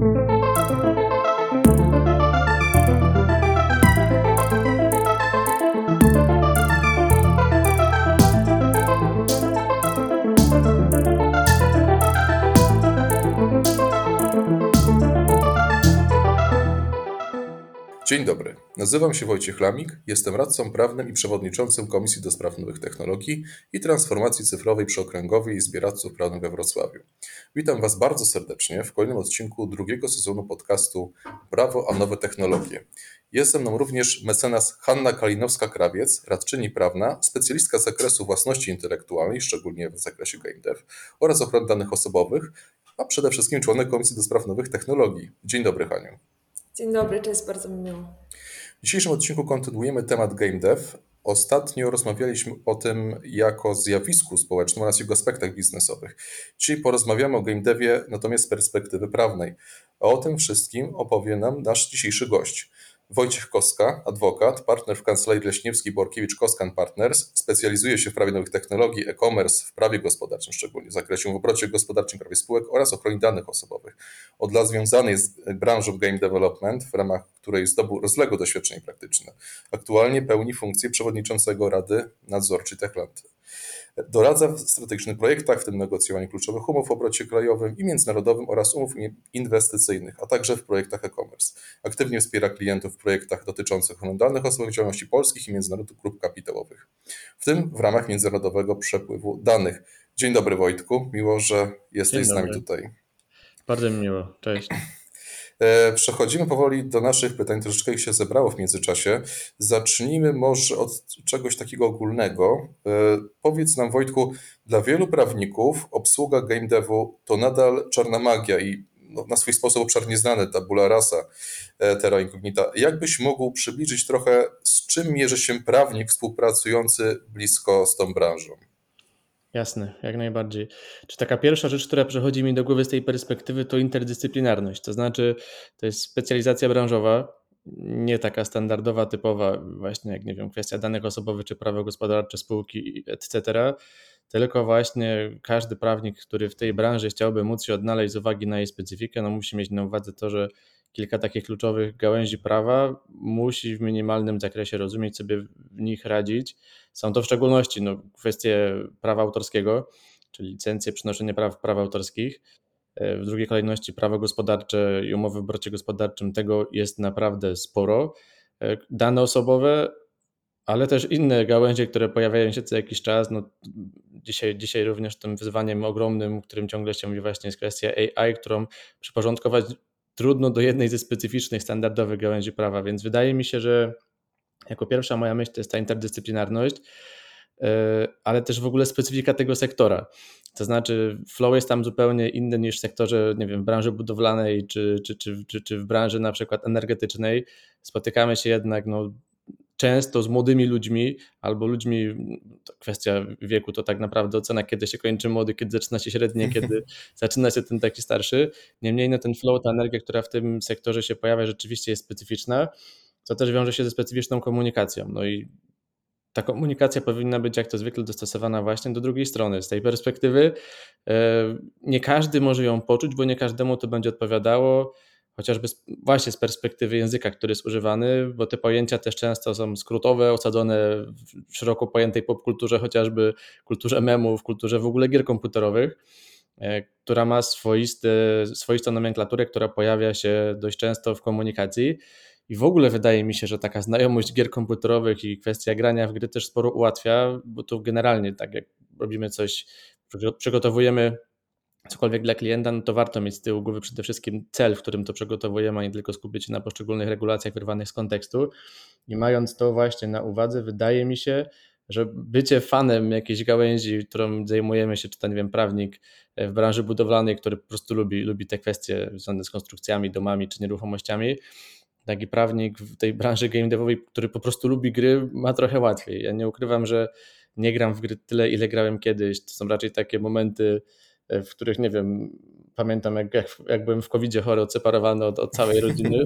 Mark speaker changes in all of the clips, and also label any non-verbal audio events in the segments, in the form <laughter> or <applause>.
Speaker 1: thank you Dzień dobry, nazywam się Wojciech Lamik, jestem radcą prawnym i przewodniczącym Komisji do Spraw Nowych Technologii i Transformacji Cyfrowej przy Okręgowej Izbie Radców Prawnych we Wrocławiu. Witam Was bardzo serdecznie w kolejnym odcinku drugiego sezonu podcastu Prawo a Nowe Technologie. Jest ze mną również mecenas Hanna Kalinowska-Krawiec, radczyni prawna, specjalistka z zakresu własności intelektualnej, szczególnie w zakresie game dev oraz ochrony danych osobowych, a przede wszystkim członek Komisji do Spraw Nowych Technologii. Dzień dobry Haniu.
Speaker 2: Dzień dobry, cześć, bardzo mi miło.
Speaker 1: W dzisiejszym odcinku kontynuujemy temat game dev. Ostatnio rozmawialiśmy o tym jako zjawisku społecznym oraz jego aspektach biznesowych. Dzisiaj porozmawiamy o game devie natomiast z perspektywy prawnej. A o tym wszystkim opowie nam nasz dzisiejszy gość. Wojciech Koska, adwokat, partner w kancelarii Leśniewskiej Borkiewicz Koskan Partners, specjalizuje się w prawie nowych technologii, e-commerce, w prawie gospodarczym, szczególnie w zakresie w obrocie gospodarczym, prawie spółek oraz ochronie danych osobowych. Od lat związany jest z branżą game development, w ramach której zdobył rozległe doświadczenie praktyczne. Aktualnie pełni funkcję przewodniczącego Rady Nadzorczej Techland. Doradza w strategicznych projektach, w tym negocjowaniu kluczowych umów w obrocie krajowym i międzynarodowym oraz umów inwestycyjnych, a także w projektach e-commerce. Aktywnie wspiera klientów w projektach dotyczących danych osobowych działalności polskich i międzynarodowych grup kapitałowych, w tym w ramach międzynarodowego przepływu danych. Dzień dobry Wojtku, miło, że jesteś z nami tutaj.
Speaker 3: Bardzo mi miło, cześć.
Speaker 1: E, przechodzimy powoli do naszych pytań, troszeczkę ich się zebrało w międzyczasie. Zacznijmy może od czegoś takiego ogólnego. E, powiedz nam, Wojtku, dla wielu prawników obsługa game devu to nadal czarna magia i no, na swój sposób obszar nieznany, tabula rasa, e, terra incognita. Jakbyś mógł przybliżyć trochę, z czym mierzy się prawnik współpracujący blisko z tą branżą?
Speaker 3: Jasne, jak najbardziej. Czy taka pierwsza rzecz, która przychodzi mi do głowy z tej perspektywy, to interdyscyplinarność. To znaczy, to jest specjalizacja branżowa, nie taka standardowa, typowa, właśnie jak nie wiem, kwestia danych osobowych czy prawo gospodarcze, spółki, etc. Tylko właśnie każdy prawnik, który w tej branży chciałby móc się odnaleźć z uwagi na jej specyfikę, no musi mieć na uwadze to, że kilka takich kluczowych gałęzi prawa musi w minimalnym zakresie rozumieć, sobie w nich radzić. Są to w szczególności no, kwestie prawa autorskiego, czyli licencje, przenoszenie praw, praw autorskich. W drugiej kolejności prawo gospodarcze i umowy w obrocie gospodarczym, tego jest naprawdę sporo. Dane osobowe, ale też inne gałęzie, które pojawiają się co jakiś czas. No, dzisiaj, dzisiaj również tym wyzwaniem ogromnym, którym ciągle się mówi właśnie jest kwestia AI, którą przyporządkować trudno do jednej ze specyficznych, standardowych gałęzi prawa, więc wydaje mi się, że jako pierwsza moja myśl to jest ta interdyscyplinarność, e, ale też w ogóle specyfika tego sektora. To znaczy, flow jest tam zupełnie inny niż w sektorze, nie wiem, w branży budowlanej czy, czy, czy, czy, czy w branży na przykład energetycznej. Spotykamy się jednak no, często z młodymi ludźmi albo ludźmi, kwestia wieku to tak naprawdę ocena, kiedy się kończy młody, kiedy zaczyna się średnie, kiedy <laughs> zaczyna się ten taki starszy. Niemniej no, ten flow, ta energia, która w tym sektorze się pojawia, rzeczywiście jest specyficzna, co też wiąże się ze specyficzną komunikacją. No i ta komunikacja powinna być jak to zwykle dostosowana właśnie do drugiej strony. Z tej perspektywy e, nie każdy może ją poczuć, bo nie każdemu to będzie odpowiadało chociażby właśnie z perspektywy języka, który jest używany, bo te pojęcia też często są skrótowe, osadzone w szeroko pojętej popkulturze, chociażby kulturze memów, kulturze w ogóle gier komputerowych, e, która ma swoisty, swoistą nomenklaturę, która pojawia się dość często w komunikacji. I w ogóle wydaje mi się, że taka znajomość gier komputerowych i kwestia grania w gry też sporo ułatwia, bo tu generalnie tak jak robimy coś, przygotowujemy cokolwiek dla klienta, no to warto mieć z tyłu głowy przede wszystkim cel, w którym to przygotowujemy, a nie tylko skupić się na poszczególnych regulacjach wyrwanych z kontekstu. I mając to właśnie na uwadze, wydaje mi się, że bycie fanem jakiejś gałęzi, którą zajmujemy się, czy to nie wiem, prawnik w branży budowlanej, który po prostu lubi, lubi te kwestie związane z konstrukcjami, domami czy nieruchomościami, taki prawnik w tej branży game devowej, który po prostu lubi gry, ma trochę łatwiej. Ja nie ukrywam, że nie gram w gry tyle, ile grałem kiedyś. To są raczej takie momenty, E, w których nie wiem, pamiętam jak, jak, jak byłem w covid chory, odseparowany od, od całej rodziny.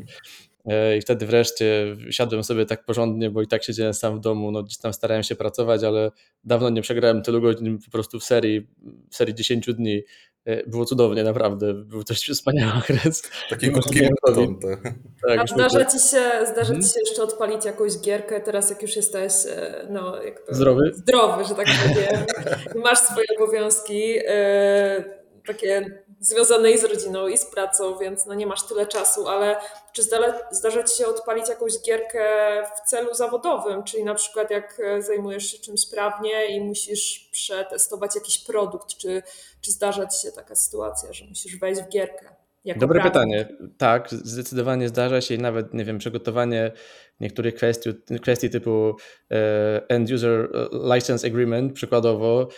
Speaker 3: E, i wtedy wreszcie siadłem sobie tak porządnie, bo i tak siedziałem sam w domu, no gdzieś tam starałem się pracować, ale dawno nie przegrałem tylu godzin po prostu w serii, w serii 10 dni. e, było cudownie, naprawdę. Był to wspaniały okres.
Speaker 1: Taki krótki maraton.
Speaker 2: Tak, A zdarza ci, się, zdarza ci się jeszcze odpalić jakąś gierkę teraz, jak już jesteś no, jak to,
Speaker 3: zdrowy?
Speaker 2: zdrowy, że tak powiem. Masz swoje obowiązki takie związane i z rodziną, i z pracą, więc no nie masz tyle czasu, ale czy zdarza Ci się odpalić jakąś gierkę w celu zawodowym, czyli na przykład jak e, zajmujesz się czymś sprawnie i musisz przetestować jakiś produkt, czy, czy zdarza Ci się taka sytuacja, że musisz wejść w gierkę?
Speaker 3: Dobre prawnik? pytanie. Tak, zdecydowanie zdarza się i nawet, nie wiem, przygotowanie niektórych kwestii, kwestii typu e, End User License Agreement, przykładowo,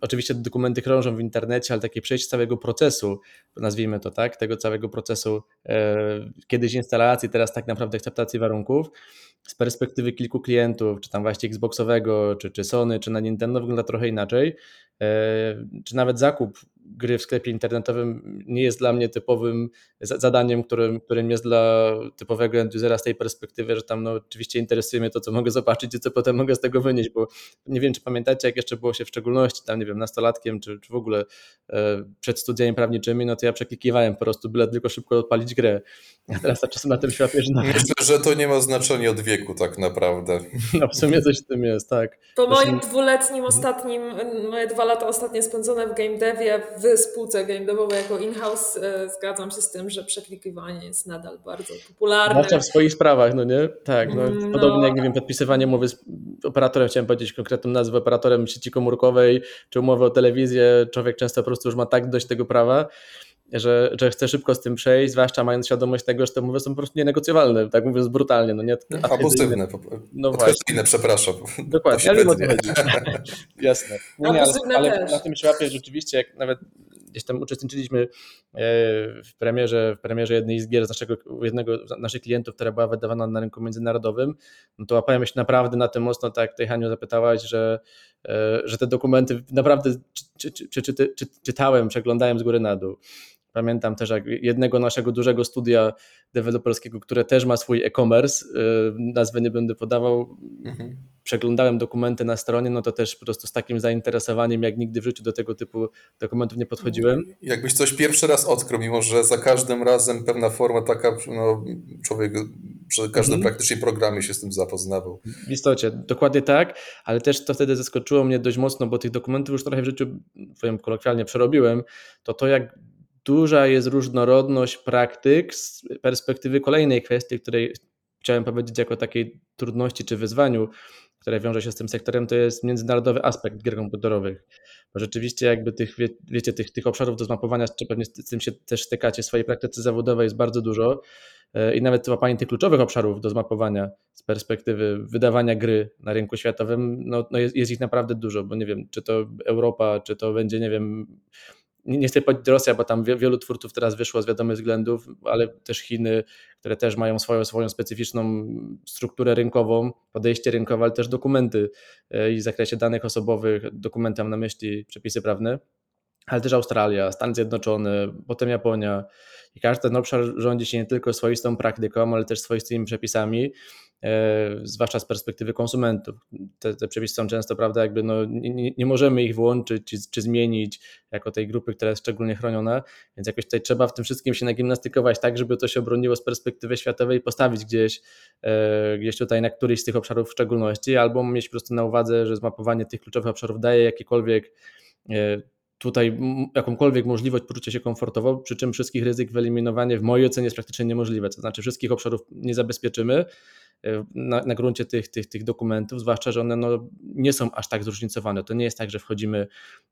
Speaker 3: Oczywiście dokumenty krążą w internecie, ale takie przejście całego procesu, nazwijmy to tak, tego całego procesu e, kiedyś instalacji, teraz tak naprawdę akceptacji warunków, z perspektywy kilku klientów, czy tam właśnie Xboxowego, czy, czy Sony, czy na Nintendo wygląda trochę inaczej. E, czy nawet zakup gry w sklepie internetowym nie jest dla mnie typowym zadaniem, którym, którym jest dla typowego endusera z tej perspektywy, że tam no, oczywiście interesuje mnie to, co mogę zobaczyć i co potem mogę z tego wynieść, bo nie wiem, czy pamiętacie, jak jeszcze było się w szczególności tam, nie wiem, nastolatkiem, czy, czy w ogóle e, przed studiami prawniczymi, no to ja przeklikiwałem po prostu, byle tylko szybko odpalić grę. A teraz tak czasem na tym świecie, że...
Speaker 1: Myślę, że to nie ma znaczenia od wieku tak naprawdę. <laughs>
Speaker 3: No w sumie coś w tym jest, tak.
Speaker 2: Po moim dwuletnim ostatnim, moje dwa lata ostatnie spędzone w game devie, w spółce game devowej jako in-house e, zgadzam się z tym, że przeklikiwanie jest nadal bardzo popularne.
Speaker 3: Zwłaszcza w swoich sprawach, no nie? Tak, no, no. podobnie jak, nie wiem, podpisywanie umowy z operatorem, chciałem powiedzieć konkretną nazwę, operatorem sieci komórkowej, czy umowy o telewizję, człowiek często po prostu już ma tak dość tego prawa, że, że chce szybko z tym przejść, zwłaszcza mając świadomość tego, że te umowy są po prostu nienegocjowalne, tak mówiąc brutalnie. No nie,
Speaker 1: Abusywne, no właśnie. przepraszam.
Speaker 3: Dokładnie, ale o <laughs> Jasne. No nie, ale, ale na tym się łapię rzeczywiście, jak nawet gdzieś tam uczestniczyliśmy e, w premierze, w premierze jednej z gier z naszego, jednego z naszych klientów, która była wydawana na rynku międzynarodowym, no to łapałem się naprawdę na tym mocno, tak jak tutaj Haniu zapytałaś, że, e, że te dokumenty naprawdę czy, czy, czy, czytałem, przeglądałem z góry na dół. Pamiętam też jak jednego naszego dużego studia deweloperskiego, które też ma swój e-commerce, y, nazwy nie będę podawał, mhm. przeglądałem dokumenty na stronie, no to też po prostu z takim zainteresowaniem, jak nigdy w życiu do tego typu dokumentów nie podchodziłem.
Speaker 1: Jakbyś coś pierwszy raz odkrył, mimo że za każdym razem pewna forma taka, no, człowiek przy każdym mhm. praktycznie programie się z tym zapoznawał.
Speaker 3: W istocie, dokładnie tak, ale też to wtedy zaskoczyło mnie dość mocno, bo tych dokumentów już trochę w życiu, powiem kolokwialnie, przerobiłem, to to jak duża jest różnorodność praktyk z perspektywy kolejnej kwestii, której chciałem powiedzieć jako takiej trudności czy wyzwaniu, które wiąże się z tym sektorem, to jest międzynarodowy aspekt gier komputerowych. Bo rzeczywiście jakby tych, wie, wiecie, tych, tych obszarów do zmapowania, czy pewnie z tym się też stykacie w swojej praktyce zawodowej jest bardzo dużo e, i nawet złapanie tych kluczowych obszarów do zmapowania z perspektywy wydawania gry na rynku światowym, no, no jest, jest ich naprawdę dużo, bo nie wiem, czy to Europa, czy to będzie, nie wiem, nie, nie chcę powiedzieć Rosja, bo tam wielu twórców teraz wyszło z wiadomych względów, ale też Chiny, które też mają swoją, swoją specyficzną strukturę rynkową, podejście rynkowe, ale też dokumenty e, i w zakresie danych osobowych, dokumenty mam na myśli przepisy prawne, ale też Australia, Stany Zjednoczone, potem Japonia. I każdy ten obszar rządzi się nie tylko swoistą praktyką, ale też swoistymi przepisami. E, zwłaszcza z perspektywy konsumentów. Te, te przepisy są często, prawda, jakby no, nie, nie możemy ich włączyć czy, czy, zmienić jako tej grupy, która jest szczególnie chroniona, więc jakoś tutaj trzeba w tym wszystkim się nagimnastykować tak, żeby to się obroniło z perspektywy światowej, postawić gdzieś, e, gdzieś tutaj na któryś z tych obszarów w szczególności, albo mieć po prostu na uwadze, że zmapowanie tych kluczowych obszarów daje jakiekolwiek e, tutaj jakąkolwiek możliwość poczucia się komfortowo, przy czym wszystkich ryzyk wyeliminowanie w mojej ocenie jest praktycznie niemożliwe, to znaczy wszystkich obszarów nie zabezpieczymy, na, na gruncie tych, tych, tych dokumentów, zwłaszcza, że one no, nie są aż tak zróżnicowane. To nie jest tak, że wchodzimy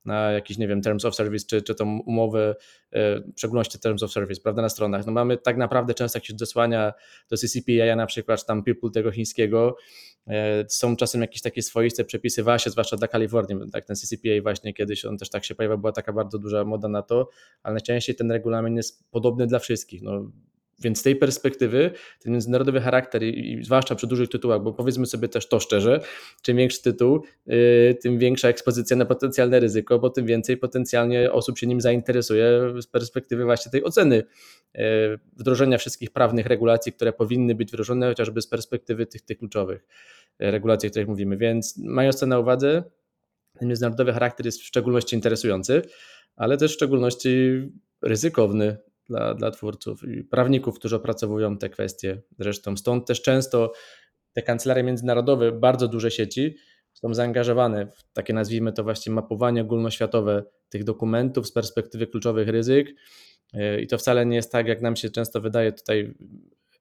Speaker 3: na jakiś, nie wiem, Terms of Service, czy, czy tą umowę, e, w szczególności Terms of Service, prawda, na stronach. No mamy tak naprawdę często jakieś odesłania do CCPA, na przykład, czy tam People tego chińskiego, e, są czasem jakieś takie swoiste przepisy właśnie, zwłaszcza dla Kalifornii, tak ten CCPA właśnie kiedyś, on też tak się pojawił, była taka bardzo duża moda na to, ale najczęściej ten regulamin jest podobny dla wszystkich. No, więc z tej perspektywy ten międzynarodowy charakter, i zwłaszcza przy dużych tytułach, bo powiedzmy sobie też to szczerze, czym większy tytuł, yy, tym większa ekspozycja na potencjalne ryzyko, bo tym więcej potencjalnie osób się nim zainteresuje z perspektywy właśnie tej oceny yy, wdrożenia wszystkich prawnych regulacji, które powinny być wdrożone, chociażby z perspektywy tych, tych kluczowych yy, regulacji, o których mówimy. Więc mając to na uwadze, ten międzynarodowy charakter jest w szczególności interesujący. ale też w szczególności ryzykowny dla, dla twórców i prawników, którzy opracowują te kwestie. Zresztą stąd też często te kancelarie międzynarodowe, bardzo duże sieci, są zaangażowane w takie, nazwijmy to właśnie, mapowanie ogólnoświatowe tych dokumentów z perspektywy kluczowych ryzyk. I to wcale nie jest tak, jak nam się często wydaje tutaj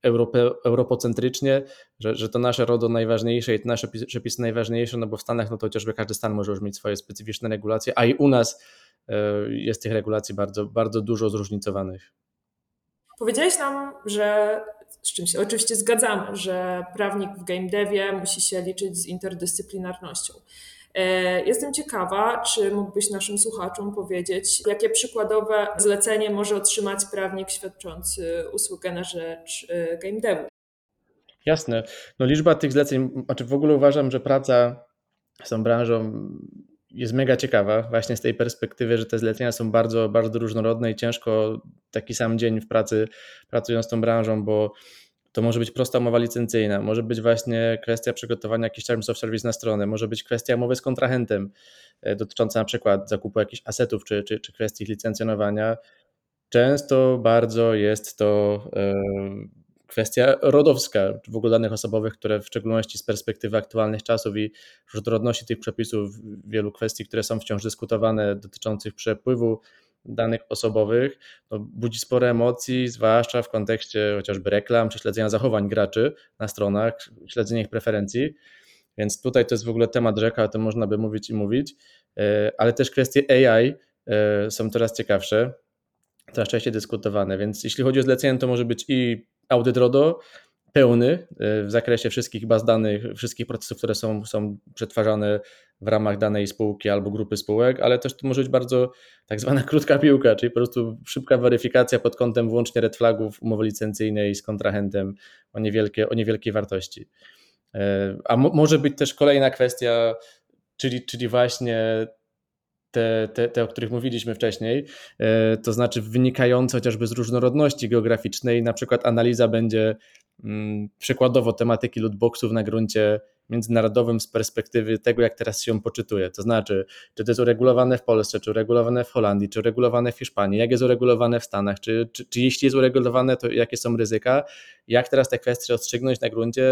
Speaker 3: Europe, europocentrycznie, że, że to nasze RODO najważniejsze i te nasze przepisy najważniejsze, no bo w Stanach no to chociażby każdy stan może już mieć swoje specyficzne regulacje, a i u nas e, jest tych regulacji bardzo, bardzo dużo zróżnicowanych.
Speaker 2: Powiedziałeś nam, że z czym się oczywiście zgadzamy, że prawnik w game devie musi się liczyć z interdyscyplinarnością. E, jestem ciekawa, czy mógłbyś naszym słuchaczom powiedzieć, jakie przykładowe zlecenie może otrzymać prawnik świadczący usługę na rzecz e, game devu.
Speaker 3: Jasne. No liczba tych zleceń, znaczy w ogóle uważam, że praca z tą branżą jest mega ciekawa właśnie z tej perspektywy, że te zlecenia są bardzo, bardzo różnorodne i ciężko taki sam dzień w pracy pracując z tą branżą, bo to może być prosta umowa licencyjna, może być właśnie kwestia przygotowania jakichś terms of service na stronę, może być kwestia umowy z kontrahentem e, dotycząca na przykład zakupu jakichś asetów czy, czy, czy kwestii licencjonowania. Często bardzo jest to e, kwestia rodowska, w ogóle danych osobowych, które w szczególności z perspektywy aktualnych czasów i różnorodności tych przepisów, wielu kwestii, które są wciąż dyskutowane dotyczących przepływu danych osobowych, no, budzi spore emocji, zwłaszcza w kontekście chociażby reklam czy śledzenia zachowań graczy na stronach, śledzenia ich preferencji. Więc tutaj to jest w ogóle temat rzeka, o tym można by mówić i mówić, e, ale też kwestie AI e, są coraz ciekawsze, coraz częściej dyskutowane. Więc jeśli chodzi o zlecenie, to może być i audyt RODO, pełny e, w zakresie wszystkich baz danych, wszystkich procesów, które są, są przetwarzane w ramach danej spółki albo grupy spółek, ale też to może być bardzo tak zwana krótka piłka, czyli po prostu szybka weryfikacja pod kątem wyłącznie red flagów umowy licencyjnej z kontrahentem o, niewielkie, o niewielkiej wartości. E, a mo może być też kolejna kwestia, czyli, czyli właśnie te, te, te, o których mówiliśmy wcześniej, e, to znaczy wynikające chociażby z różnorodności geograficznej, na przykład analiza będzie mm, przykładowo tematyki lootboxów na gruncie międzynarodowym z perspektywy tego, jak teraz się poczytuje. To znaczy, czy to jest uregulowane w Polsce, czy uregulowane w Holandii, czy uregulowane w Hiszpanii, jak jest uregulowane w Stanach, czy, czy, czy jeśli jest uregulowane, to jakie są ryzyka, jak teraz te kwestie rozstrzygnąć na gruncie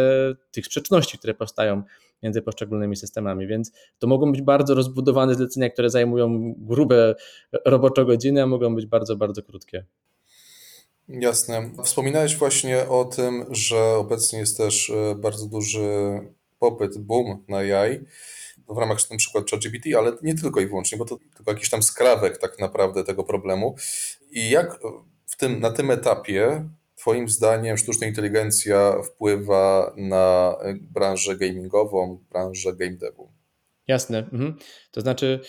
Speaker 3: tych sprzeczności, które powstają między poszczególnymi systemami, więc to mogą być bardzo rozbudowane zlecenia, które zajmują grube roboczo godziny, a mogą być bardzo, bardzo krótkie.
Speaker 1: Jasne. Wspominałeś właśnie o tym, że obecnie jest też e, bardzo duży popyt, boom na AI w ramach na przykład ChatGPT, ale nie tylko i wyłącznie, bo to tylko jakiś tam skrawek tak naprawdę tego problemu. I jak w tym, na tym etapie Twoim zdaniem sztuczna inteligencja wpływa na branżę gamingową, branżę game devu?
Speaker 3: Jasne. Mhm. To znaczy,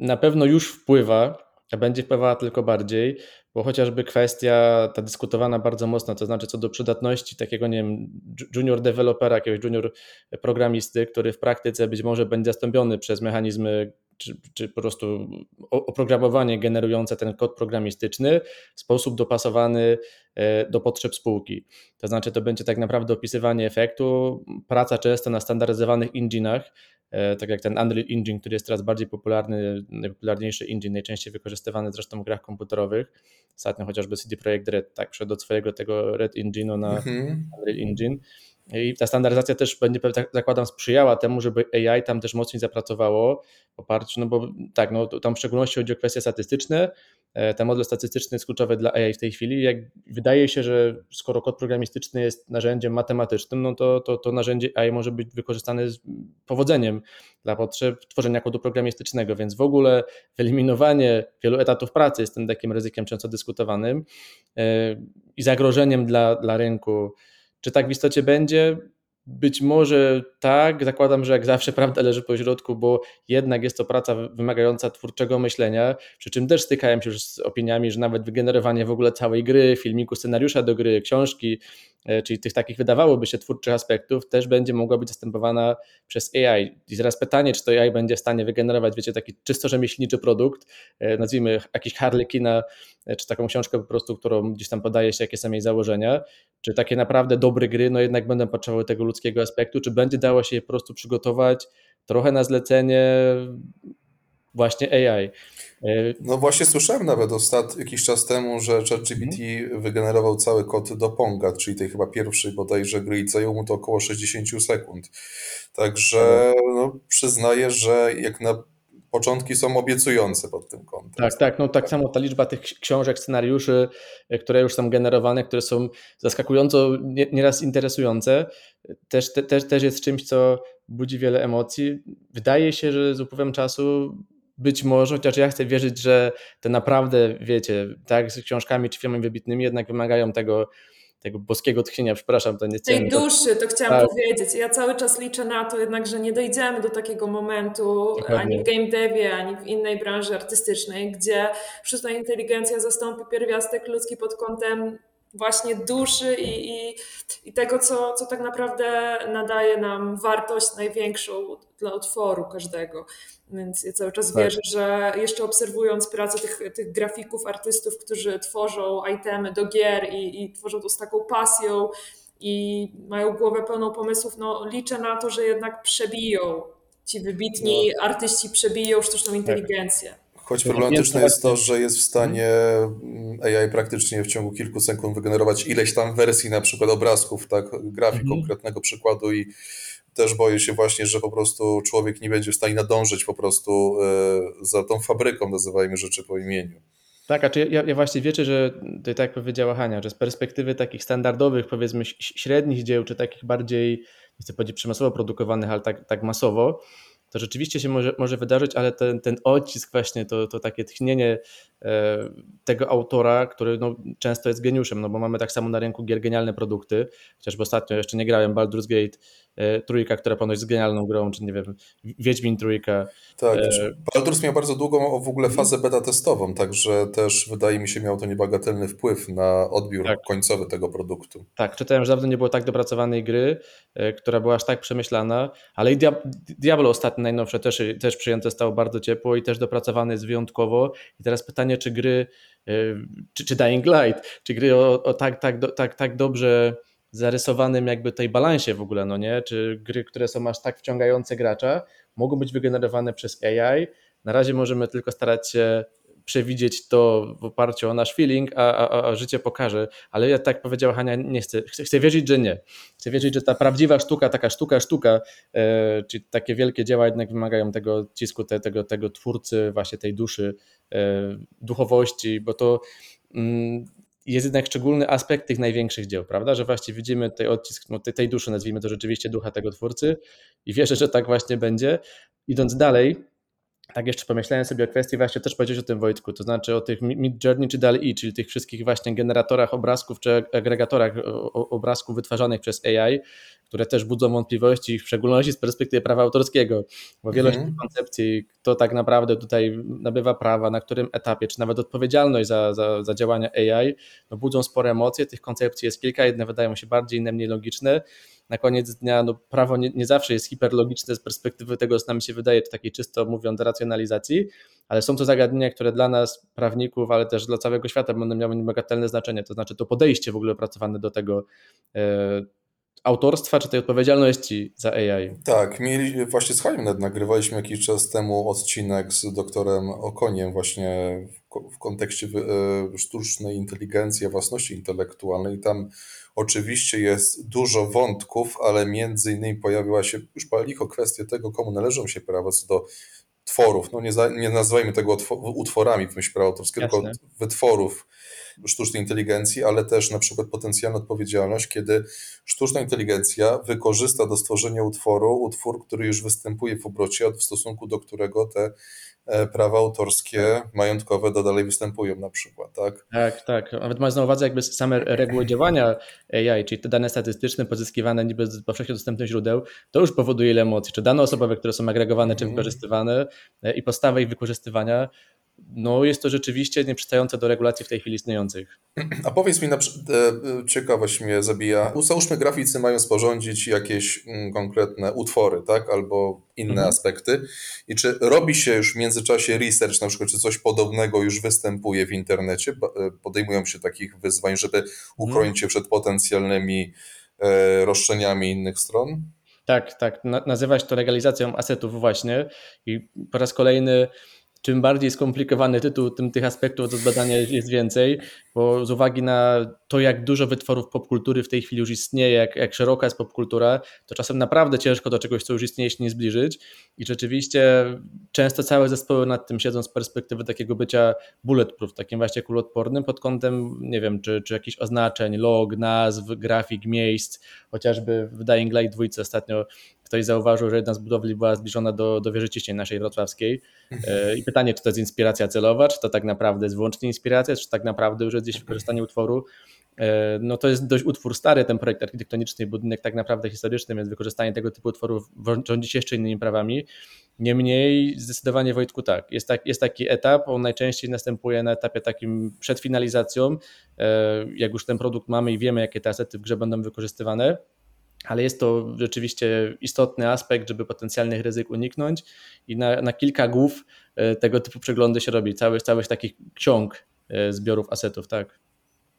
Speaker 3: na pewno już wpływa, a będzie wpływała tylko bardziej, bo chociażby kwestia ta dyskutowana bardzo mocno, to znaczy co do przydatności takiego, nie wiem, junior dewelopera, jakiegoś junior programisty, który w praktyce być może będzie zastąpiony przez mechanizmy czy, czy po prostu oprogramowanie generujące ten kod programistyczny w sposób dopasowany e, do potrzeb spółki. To znaczy, to będzie tak naprawdę opisywanie efektu, praca często na standaryzowanych engine'ach, e, tak jak ten Unreal Engine, który jest teraz bardziej popularny, najpopularniejszy engine, najczęściej wykorzystywany zresztą w grach komputerowych. Ostatnio chociażby CD Projekt Red tak przeszedł od swojego tego Red Engine'u na mhm. Unreal Engine. I ta standaryzacja też będzie, tak zakładam, sprzyjała temu, żeby AI tam też mocniej zapracowało w oparciu, no bo tak, no tam w szczególności chodzi o kwestie statystyczne. E, ten model statystyczny jest kluczowy dla AI w tej chwili. Jak wydaje się, że skoro kod programistyczny jest narzędziem matematycznym, no to, to, to narzędzie AI może być wykorzystane z powodzeniem dla potrzeb tworzenia kodu programistycznego, więc w ogóle wyeliminowanie wielu etatów pracy jest tym takim ryzykiem często dyskutowanym e, i zagrożeniem dla, dla rynku czy tak w istocie będzie? Być może tak, zakładam, że jak zawsze prawda leży po środku, bo jednak jest to praca wymagająca twórczego myślenia, przy czym też stykałem się już z opiniami, że nawet wygenerowanie w ogóle całej gry, filmiku, scenariusza do gry, książki, czyli tych takich wydawałoby się twórczych aspektów, też będzie mogła być zastępowana przez AI. I. Teraz pytanie, czy to AI będzie w stanie wygenerować, wiecie, taki czysto rzemieślniczy produkt, e, nazwijmy jakiś Harlekina, e, czy taką książkę po prostu, którą gdzieś tam podaje się, jakie są jej założenia, czy takie naprawdę dobre gry, no jednak będą potrzebowały tego ludzkiego aspektu, czy będzie dało się je po prostu przygotować trochę na zlecenie właśnie AI.
Speaker 1: No właśnie słyszałem nawet ostat, jakiś czas temu, że ChatGPT mhm. wygenerował cały kod do Ponga, czyli tej chyba pierwszej bodajże gry i zajęło mu to około 60 sekund. Także no, przyznaję, że jak na początki są obiecujące pod tym kątem.
Speaker 3: Tak, tak, no tak samo ta liczba tych książek, scenariuszy, e, które już są generowane, które są zaskakująco nieraz interesujące, też, te, też, też jest czymś, co budzi wiele emocji. Wydaje się, że z upływem czasu być może, chociaż ja chcę wierzyć, że te naprawdę, wiecie, tak z książkami czy filmami wybitnymi jednak wymagają tego tego boskiego tchnienia, przepraszam, to nie
Speaker 2: Tej duszy, to chciałam tak. powiedzieć. Ja cały czas liczę na to jednak, że nie dojdziemy do takiego momentu Dokładnie. ani w game devie, ani w innej branży artystycznej, gdzie sztuczna inteligencja zastąpi pierwiastek ludzki pod kątem właśnie duszy i, i, i, tego, co, co tak naprawdę nadaje nam wartość największą dla utworu każdego. Więc ja cały czas tak. wierzę, że jeszcze obserwując pracę tych, tych grafików, artystów, którzy tworzą itemy do gier i, i tworzą to z taką pasją i mają głowę pełną pomysłów, no liczę na to, że jednak przebiją ci wybitni no. artyści przebiją sztuczną tak. inteligencję.
Speaker 1: Choć problematyczne jest to, że jest w stanie mm, AI praktycznie w ciągu kilku sekund wygenerować ileś tam wersji na przykład obrazków, tak, grafik mhm. konkretnego przykładu i też boję się właśnie, że po prostu człowiek nie będzie w stanie nadążyć po prostu e, za tą fabryką, nazywajmy rzeczy po imieniu.
Speaker 3: Tak, a czy ja, ja właśnie wiecie, że to tak jak powiedziała Hania, że z perspektywy takich standardowych, powiedzmy średnich dzieł, czy takich bardziej, nie chcę powiedzieć przemysłowo produkowanych, ale tak, tak masowo, to rzeczywiście się może, może wydarzyć, ale ten, ten odcisk właśnie, to, to takie tchnienie tego autora, który no, często jest geniuszem, no bo mamy tak samo na rynku gier genialne produkty, chociażby ostatnio jeszcze nie grałem Baldur's Gate e, trójka, która ponoć jest genialną grą, czy nie wiem, Wiedźmin trójka.
Speaker 1: Tak, e... Baldur's miał bardzo długą w ogóle fazę beta testową, także też wydaje mi się miał to niebagatelny wpływ na odbiór tak. końcowy tego produktu.
Speaker 3: Tak, czytałem, że dawno nie było tak dopracowanej gry, e, która była aż tak przemyślana, ale i Diablo ostatnio najnowsze też, też przyjęte stało bardzo ciepło i też dopracowane jest wyjątkowo. I teraz pytanie, czy gry, e, czy, czy Dying Light, czy gry o, o tak, tak, tak, tak dobrze zarysowanym jakby tej balansie w ogóle, no nie? Czy gry, które są aż tak wciągające gracza, mogą być wygenerowane przez AI. Na razie możemy tylko starać się przewidzieć to w oparciu o nasz feeling, a, a, a życie pokaże. Ale ja tak powiedziała Hania, nie chcę, chcę, chcę wierzyć, że nie. Chcę wierzyć, że ta prawdziwa sztuka, taka sztuka, sztuka, e, czyli takie wielkie dzieła jednak wymagają tego cisku, te, tego, tego twórcy, właśnie tej duszy, e, duchowości, bo to mm, jest jednak szczególny aspekt tych największych dzieł, prawda? Że właśnie widzimy tej odcisk no, tej duszy, nazwijmy to rzeczywiście ducha tego twórcy i wierzę, że tak właśnie będzie. Idąc dalej, tak jeszcze pomyślałem sobie o kwestii, właśnie też powiedzieć o tym Wojtku, to znaczy o tych Mid Journey czy DALL-E, czyli tych wszystkich właśnie generatorach obrazków czy agregatorach obrazków wytwarzanych przez AI, które też budzą wątpliwości, w szczególności z perspektywy prawa autorskiego, bo wielość mhm. koncepcji, kto tak naprawdę tutaj nabywa prawa, na którym etapie, czy nawet odpowiedzialność za, za, za działania AI, no budzą spore emocje, tych koncepcji jest kilka, jedne wydają się bardziej, inne mniej logiczne, na koniec dnia no, prawo nie, nie zawsze jest hiperlogiczne z perspektywy tego, co nam się wydaje, czy takiej czysto mówiąc racjonalizacji, ale są to zagadnienia, które dla nas, prawników, ale też dla całego świata będą miały niebagatelne znaczenie. To znaczy to podejście w ogóle opracowane do tego e, autorstwa, czy tej odpowiedzialności za AI.
Speaker 1: Tak, mieli, właśnie z Haimnet nagrywaliśmy jakiś czas temu odcinek z doktorem Okoniem właśnie w, w kontekście e, sztucznej inteligencji, własności intelektualnej. Tam Oczywiście jest dużo wątków, ale między innymi pojawiła się już licho kwestia tego, komu należą się prawa co do tworów. No nie, za, nie nazywajmy tego utworami w myśl prawa autorskiego, tylko wytworów sztucznej inteligencji, ale też na przykład potencjalna odpowiedzialność, kiedy sztuczna inteligencja wykorzysta do stworzenia utworu utwór, który już występuje w obrocie, w stosunku do którego te prawa autorskie, majątkowe do dalej występują na przykład, tak?
Speaker 3: Tak, tak. Nawet mając na uwadze jakby same reguły działania AI, czyli te dane statystyczne pozyskiwane niby z powszechnie dostępnych źródeł, to już powoduje ile emocji. Czy dane osobowe, które są agregowane czy mhm. wykorzystywane e, i podstawy ich wykorzystywania, no jest to rzeczywiście nieprzystające do regulacji w tej chwili istniejących.
Speaker 1: A powiedz mi, na, e, ciekawość mnie zabija. Załóżmy, graficy mają sporządzić jakieś mm, konkretne utwory, tak? Albo inne mhm. aspekty. I czy robi się już w międzyczasie research, na przykład, czy coś podobnego już występuje w internecie? E, podejmują się takich wyzwań, żeby uchronić się przed potencjalnymi e, roszczeniami innych stron?
Speaker 3: Tak, tak. Nazywać to legalizacją asetów właśnie. I po raz kolejny czym bardziej skomplikowany tytuł, tym tych aspektów do zbadania jest więcej, bo z uwagi na to, jak dużo wytworów popkultury w tej chwili już istnieje, jak, jak szeroka jest popkultura, to czasem naprawdę ciężko do czegoś, co już istnieje, się nie zbliżyć. I rzeczywiście często całe zespoły nad tym siedzą z perspektywy takiego bycia bulletproof, takim właśnie kuloodpornym pod kątem, nie wiem, czy, czy jakichś oznaczeń, log, nazw, grafik, miejsc, chociażby w Dying Light 2 ostatnio ktoś zauważył, że jedna z budowli była zbliżona do, do wieży ciśnień naszej wrocławskiej. E, I pytanie, czy to jest inspiracja celowa, czy to tak naprawdę jest wyłącznie inspiracja, czy tak naprawdę już jest gdzieś wykorzystanie utworu. E, no to jest dość utwór stary, ten projekt architektoniczny, budynek tak naprawdę historyczny, więc wykorzystanie tego typu utworów rządzi się jeszcze innymi prawami. Niemniej zdecydowanie Wojtku tak, jest, tak, jest taki etap, on najczęściej następuje na etapie takim przed finalizacją, e, jak już ten produkt mamy i wiemy, jakie te asety w grze będą wykorzystywane, ale jest to rzeczywiście istotny aspekt, żeby potencjalnych ryzyk uniknąć i na, na kilka głów e, tego typu przeglądy się robi, cały, cały takich ksiąg e, zbiorów asetów, tak.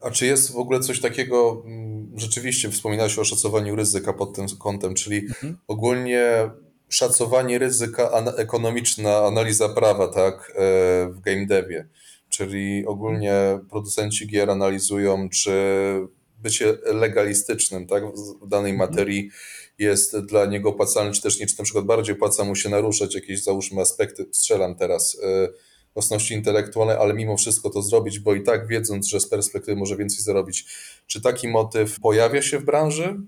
Speaker 1: A czy jest w ogóle coś takiego, mm, rzeczywiście wspominałeś o szacowaniu ryzyka pod tym kątem, czyli mhm. ogólnie szacowanie ryzyka ekonomiczna analiza prawa, tak, e, w game devie, czyli ogólnie producenci gier analizują, czy bycie legalistycznym tak, w danej mhm. materii jest dla niego opłacalny, czy też nie, czy na przykład bardziej opłaca mu się naruszać jakieś, załóżmy, aspekty, strzelam teraz, yy, własności intelektualnej, ale mimo wszystko to zrobić, bo i tak wiedząc, że z perspektywy może więcej zarobić. Czy taki motyw pojawia się w branży?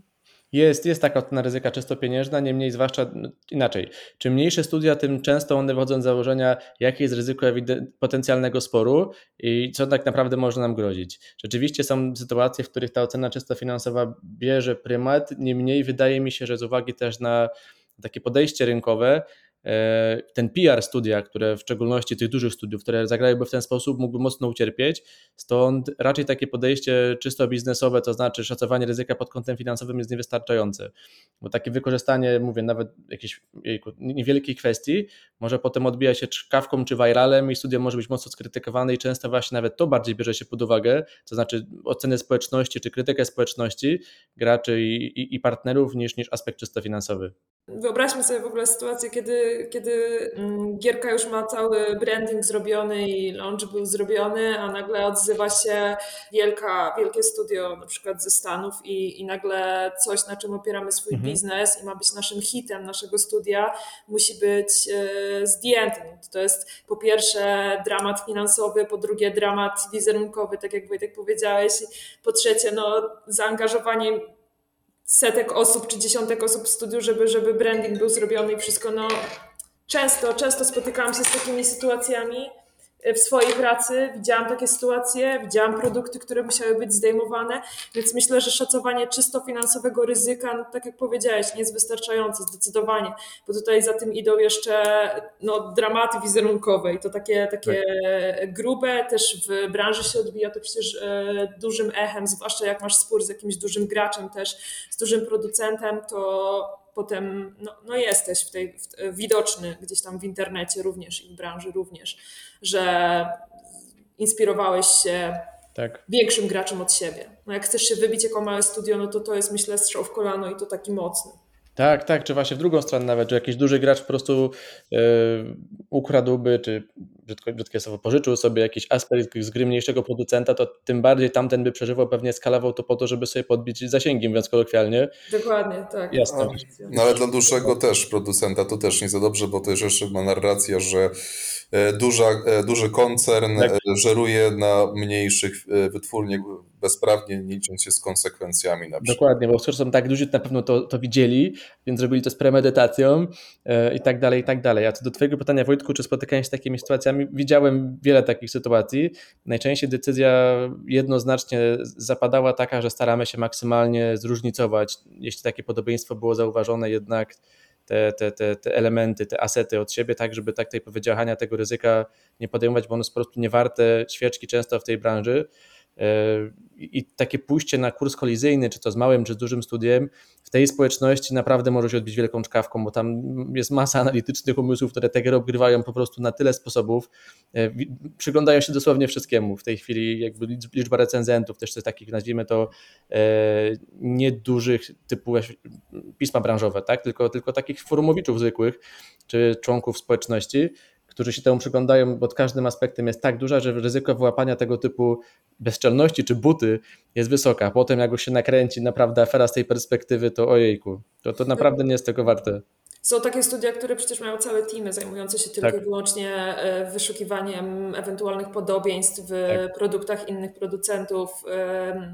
Speaker 3: Jest, jest taka ocena ryzyka czysto pieniężna, niemniej zwłaszcza no, inaczej. Czym mniejsze studia, tym często one wychodzą z założenia, jakie jest ryzyko potencjalnego sporu i co tak naprawdę może nam grozić. Rzeczywiście są sytuacje, w których ta ocena czysto finansowa bierze prymat, niemniej wydaje mi się, że z uwagi też na takie podejście rynkowe, ten PR studia, które w szczególności tych dużych studiów, które zagrałyby w ten sposób, mógłby mocno ucierpieć. Stąd raczej takie podejście czysto biznesowe, to znaczy szacowanie ryzyka pod kątem finansowym jest niewystarczające. Bo takie wykorzystanie, mówię, nawet jakiejś niewielkiej kwestii, może potem odbijać się czkawką czy viralem i studio może być mocno skrytykowane i często właśnie nawet to bardziej bierze się pod uwagę, to znaczy oceny społeczności czy krytykę społeczności graczy i, i, i partnerów niż, niż aspekt czysto finansowy.
Speaker 2: Wyobraźmy sobie w ogóle sytuację, kiedy, kiedy mm, gierka już ma cały branding zrobiony i launch był zrobiony, a nagle odzywa się wielka, wielkie studio na przykład ze Stanów i, i nagle coś, na czym opieramy swój mhm. biznes i ma być naszym hitem naszego studia, musi być e, zdjęty. To jest po pierwsze dramat finansowy, po drugie dramat wizerunkowy, tak jak Wojtek powiedziałeś, po trzecie no, zaangażowanie setek osób czy dziesiątek osób w studiu, żeby, żeby branding był zrobiony i wszystko. No, często, często spotykałam się z takimi sytuacjami w swojej pracy, widziałam takie sytuacje, widziałam produkty, które musiały być zdejmowane, więc myślę, że szacowanie czysto finansowego ryzyka, no, tak jak powiedziałeś, nie jest wystarczające zdecydowanie, bo tutaj za tym idą jeszcze no, dramaty wizerunkowe i to takie, takie tak. grube, też w branży się odbija to przecież e, dużym echem, zwłaszcza jak masz spór z jakimś dużym graczem też, z dużym producentem, to potem no, no jesteś w tej, w, widoczny gdzieś tam w internecie również i w branży również, że inspirowałeś się tak. większym graczem od siebie. No jak chcesz się wybić jako małe studio, no to to jest myślę strzał w kolano i to taki mocny.
Speaker 3: Tak, tak, czy właśnie w drugą stronę nawet, że jakiś duży gracz po prostu yy, ukradłby, czy brzydko, brzydkie słowo, pożyczył sobie jakiś aspekt z gry mniejszego producenta, to tym bardziej tamten by przeżywał, pewnie skalował to po to, żeby sobie podbić zasięgi, mówiąc kolokwialnie.
Speaker 2: Dokładnie, tak.
Speaker 1: Jasne. No, no ale dla dłuższego też producenta to też nie za dobrze, bo to jeszcze ma narracja, że duża, e, duży koncern tak. żeruje na mniejszych wytwórniach bezprawnie, licząc się z konsekwencjami na przykład.
Speaker 3: Dokładnie, bo skoro są tak duzi, to na pewno to, to widzieli, więc zrobili to z premedytacją i tak dalej, i tak dalej. A co do Twojego pytania, Wojtku, czy spotykałem się z takimi sytuacjami, widziałem wiele takich sytuacji. Najczęściej decyzja jednoznacznie zapadała taka, że staramy się maksymalnie zróżnicować, jeśli takie podobieństwo było zauważone, jednak te, te, te, te elementy, te asety od siebie, tak żeby tak tej powiedziałania tego ryzyka nie podejmować, bo ono jest po prostu niewarte świeczki często w tej branży. I takie pójście na kurs kolizyjny, czy to z małym, czy z dużym studiem, w tej społeczności naprawdę może się odbić wielką czkawką, bo tam jest masa <laughs> analitycznych umysłów, które te gry obgrywają po prostu na tyle sposobów. E, przyglądają się dosłownie wszystkiemu. W tej chwili jakby liczba recenzentów, też takich nazwijmy to e, niedużych typu pisma branżowe, tak? tylko, tylko takich forumowiczów zwykłych, czy członków społeczności, którzy się temu przyglądają pod każdym aspektem jest tak duża, że ryzyko wyłapania tego typu bezczelności czy buty jest wysoka. Potem jak już się nakręci naprawdę afera z tej perspektywy, to ojejku, to, to naprawdę nie jest tego warte.
Speaker 2: Są takie studia, które przecież mają całe teamy zajmujące się tylko tak. i wyłącznie e, wyszukiwaniem ewentualnych podobieństw w tak. produktach innych producentów,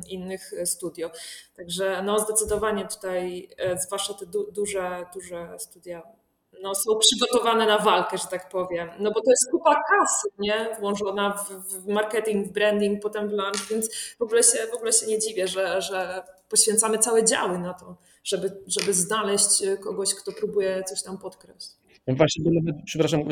Speaker 2: innych studio. Także no zdecydowanie tutaj, e, zwłaszcza te du duże, duże studia no, są przygotowane na walkę, że tak powiem. No bo to jest kupa kasy, nie? Włożona w, w marketing, w branding, potem w launch, więc w ogóle się, w ogóle się nie dziwię, że, że poświęcamy całe działy na to, żeby, żeby znaleźć kogoś, kto próbuje coś tam podkraść.
Speaker 3: No właśnie, nawet, przepraszam,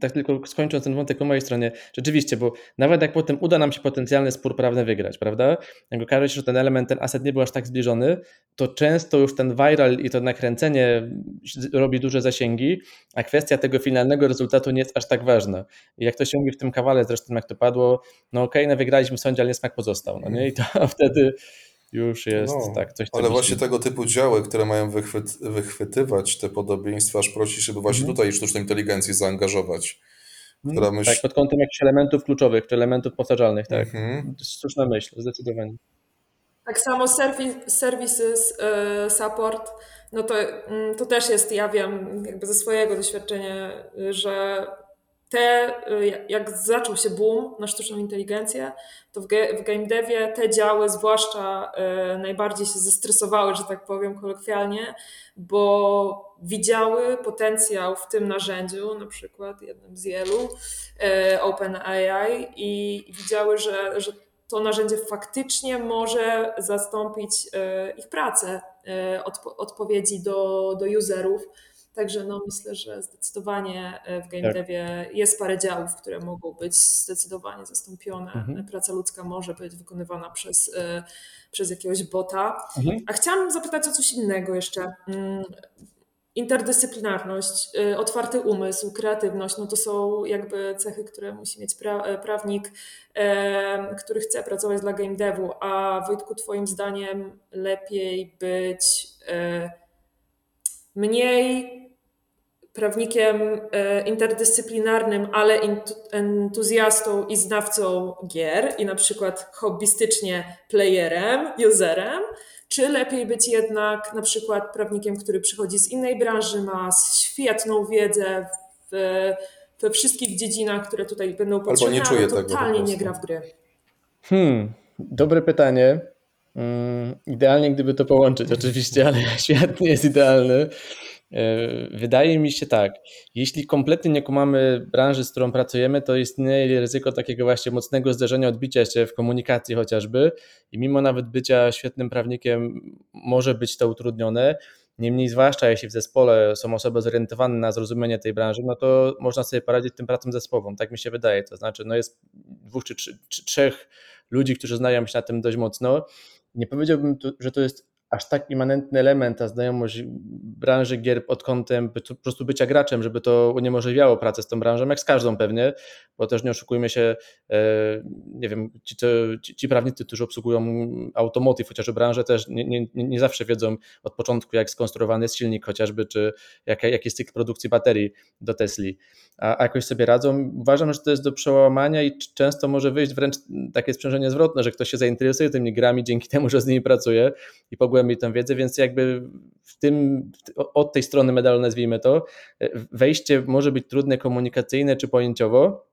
Speaker 3: tak tylko skończąc ten wątek po mojej stronie, rzeczywiście, bo nawet jak potem uda nam się potencjalny spór prawny wygrać, prawda? Jak okaże się, że ten element, ten asset nie był aż tak zbliżony, to często już ten viral i to nakręcenie robi duże zasięgi, a kwestia tego finalnego rezultatu nie jest aż tak ważna. I jak to się mówi w tym kawale, zresztą jak to padło, no okej, okay, no wygraliśmy w sądzie, ale niesmak pozostał, no nie? I to <laughs> wtedy już jest no, tak coś.
Speaker 1: Ale właśnie tego typu działy, które mają wychwyt, wychwytywać te podobieństwa, aż prosi, żeby właśnie mhm. tutaj sztuczną inteligencję zaangażować.
Speaker 3: Mhm. Która myśl... Tak, pod kątem jakichś elementów kluczowych, czy elementów powtarzalnych, tak. Mhm. Słuszna myśl, zdecydowanie.
Speaker 2: Tak samo services, y, support, no to, mm, to też jest, ja wiem jakby ze swojego doświadczenia, że te, y, jak zaczął się boom na sztuczną inteligencję, to w, game devie te działy zwłaszcza y, najbardziej się zestresowały, że tak powiem kolokwialnie, bo widziały potencjał w tym narzędziu, na przykład jednym z wielu, y, OpenAI i widziały, że, że to narzędzie faktycznie może zastąpić ich pracę, odpowiedzi do, do userów Także no, myślę, że zdecydowanie e, w game tak. devie jest parę działów, które mogą być zdecydowanie zastąpione. Mhm. Praca ludzka może być wykonywana przez, e, przez jakiegoś bota. Mhm. A chciałam zapytać o coś innego jeszcze. Mm, interdyscyplinarność, e, otwarty umysł, kreatywność, no to są jakby cechy, które musi mieć pra prawnik, który chce pracować dla game devu. A Wojtku, Twoim zdaniem lepiej być mniej prawnikiem e, interdyscyplinarnym, ale entuzjastą i znawcą gier i na przykład hobbystycznie playerem, userem, czy lepiej być jednak na przykład prawnikiem, który przychodzi z innej branży, ma świetną wiedzę w, we wszystkich dziedzinach, które tutaj będą potrzebne,
Speaker 1: Albo nie czuje
Speaker 2: ale totalnie nie gra w gry.
Speaker 3: Hmm, dobre pytanie. Hmm, idealnie, gdyby to połączyć, oczywiście, ale <laughs> świat nie jest idealny. E, wydaje mi się tak, jeśli kompletnie nie kumamy branży, z którą pracujemy, to istnieje ryzyko takiego właśnie mocnego zderzenia, odbicia się w komunikacji chociażby i mimo nawet bycia świetnym prawnikiem może być to utrudnione. Niemniej, zwłaszcza jeśli w zespole są osoby zorientowane na zrozumienie tej branży, no to można sobie poradzić tym pracą zespołową, tak mi się wydaje. To znaczy, no jest dwóch czy, czy, czy trzech ludzi, którzy znają się na tym dość mocno. Nie powiedziałbym, że to jest aż tak immanentny element, ta znajomość branży gier pod kątem po prostu bycia graczem, żeby to uniemożliwiało pracę z tą branżą, jak z każdą pewnie, bo też nie oszukujmy się, e, nie wiem, ci, ci, ci prawnicy, którzy obsługują automotive, chociażby branżę, też nie, nie, nie, zawsze wiedzą od początku, jak skonstruowany jest silnik chociażby, czy jak, jak jest cykl produkcji baterii do Tesli, a, a jakoś sobie radzą. Uważam, że to jest do przełamania i często może wyjść wręcz takie sprzężenie zwrotne, że ktoś się zainteresuje tymi grami dzięki temu, że z nimi pracuje i pogłębi tę wiedzę, więc jakby w tym, od tej strony medalu nazwijmy to, wejście może być trudne komunikacyjne czy pojęciowo,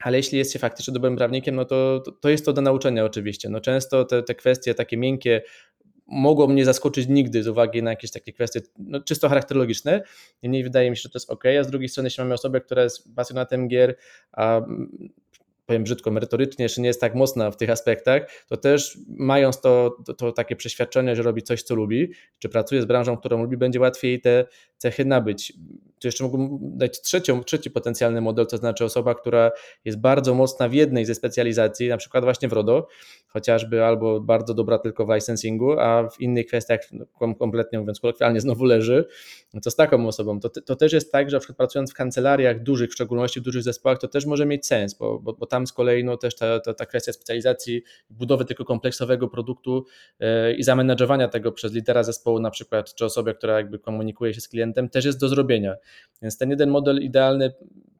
Speaker 3: ale jeśli jest się faktycznie dobrym prawnikiem, no to, to, to jest to do nauczenia oczywiście. No często te, te kwestie takie miękkie mogą mnie zaskoczyć nigdy z uwagi na jakieś takie kwestie no, czysto charakterologiczne. Niemniej wydaje mi się, że to jest ok. A z drugiej strony, jeśli mamy osobę, która jest pasjonatem gier, a powiem brzydko, merytorycznie jeszcze nie jest tak mocna w tych aspektach, to też mając to, to, to, takie przeświadczenie, że robi coś, co lubi, czy pracuje z branżą, którą lubi, będzie łatwiej te cechy nabyć. Tu jeszcze mógłbym dać trzecią, trzeci potencjalny model, to znaczy osoba, która jest bardzo mocna w jednej ze specjalizacji, na przykład właśnie w RODO, chociażby albo bardzo dobra tylko w licensingu, a w innych kwestiach no, kompletnie mówiąc kolokwialnie znowu leży, no to z taką osobą. To, to też jest tak, że na przykład pracując w kancelariach dużych, w szczególności w dużych zespołach, to też może mieć sens, bo, bo, bo tam z kolei no, też ta, ta, ta kwestia specjalizacji, budowy tylko kompleksowego produktu yy, i zamenedżowania tego przez lidera zespołu na przykład, czy osobę, która jakby komunikuje się z klientem, też jest do zrobienia. Więc ten jeden model idealny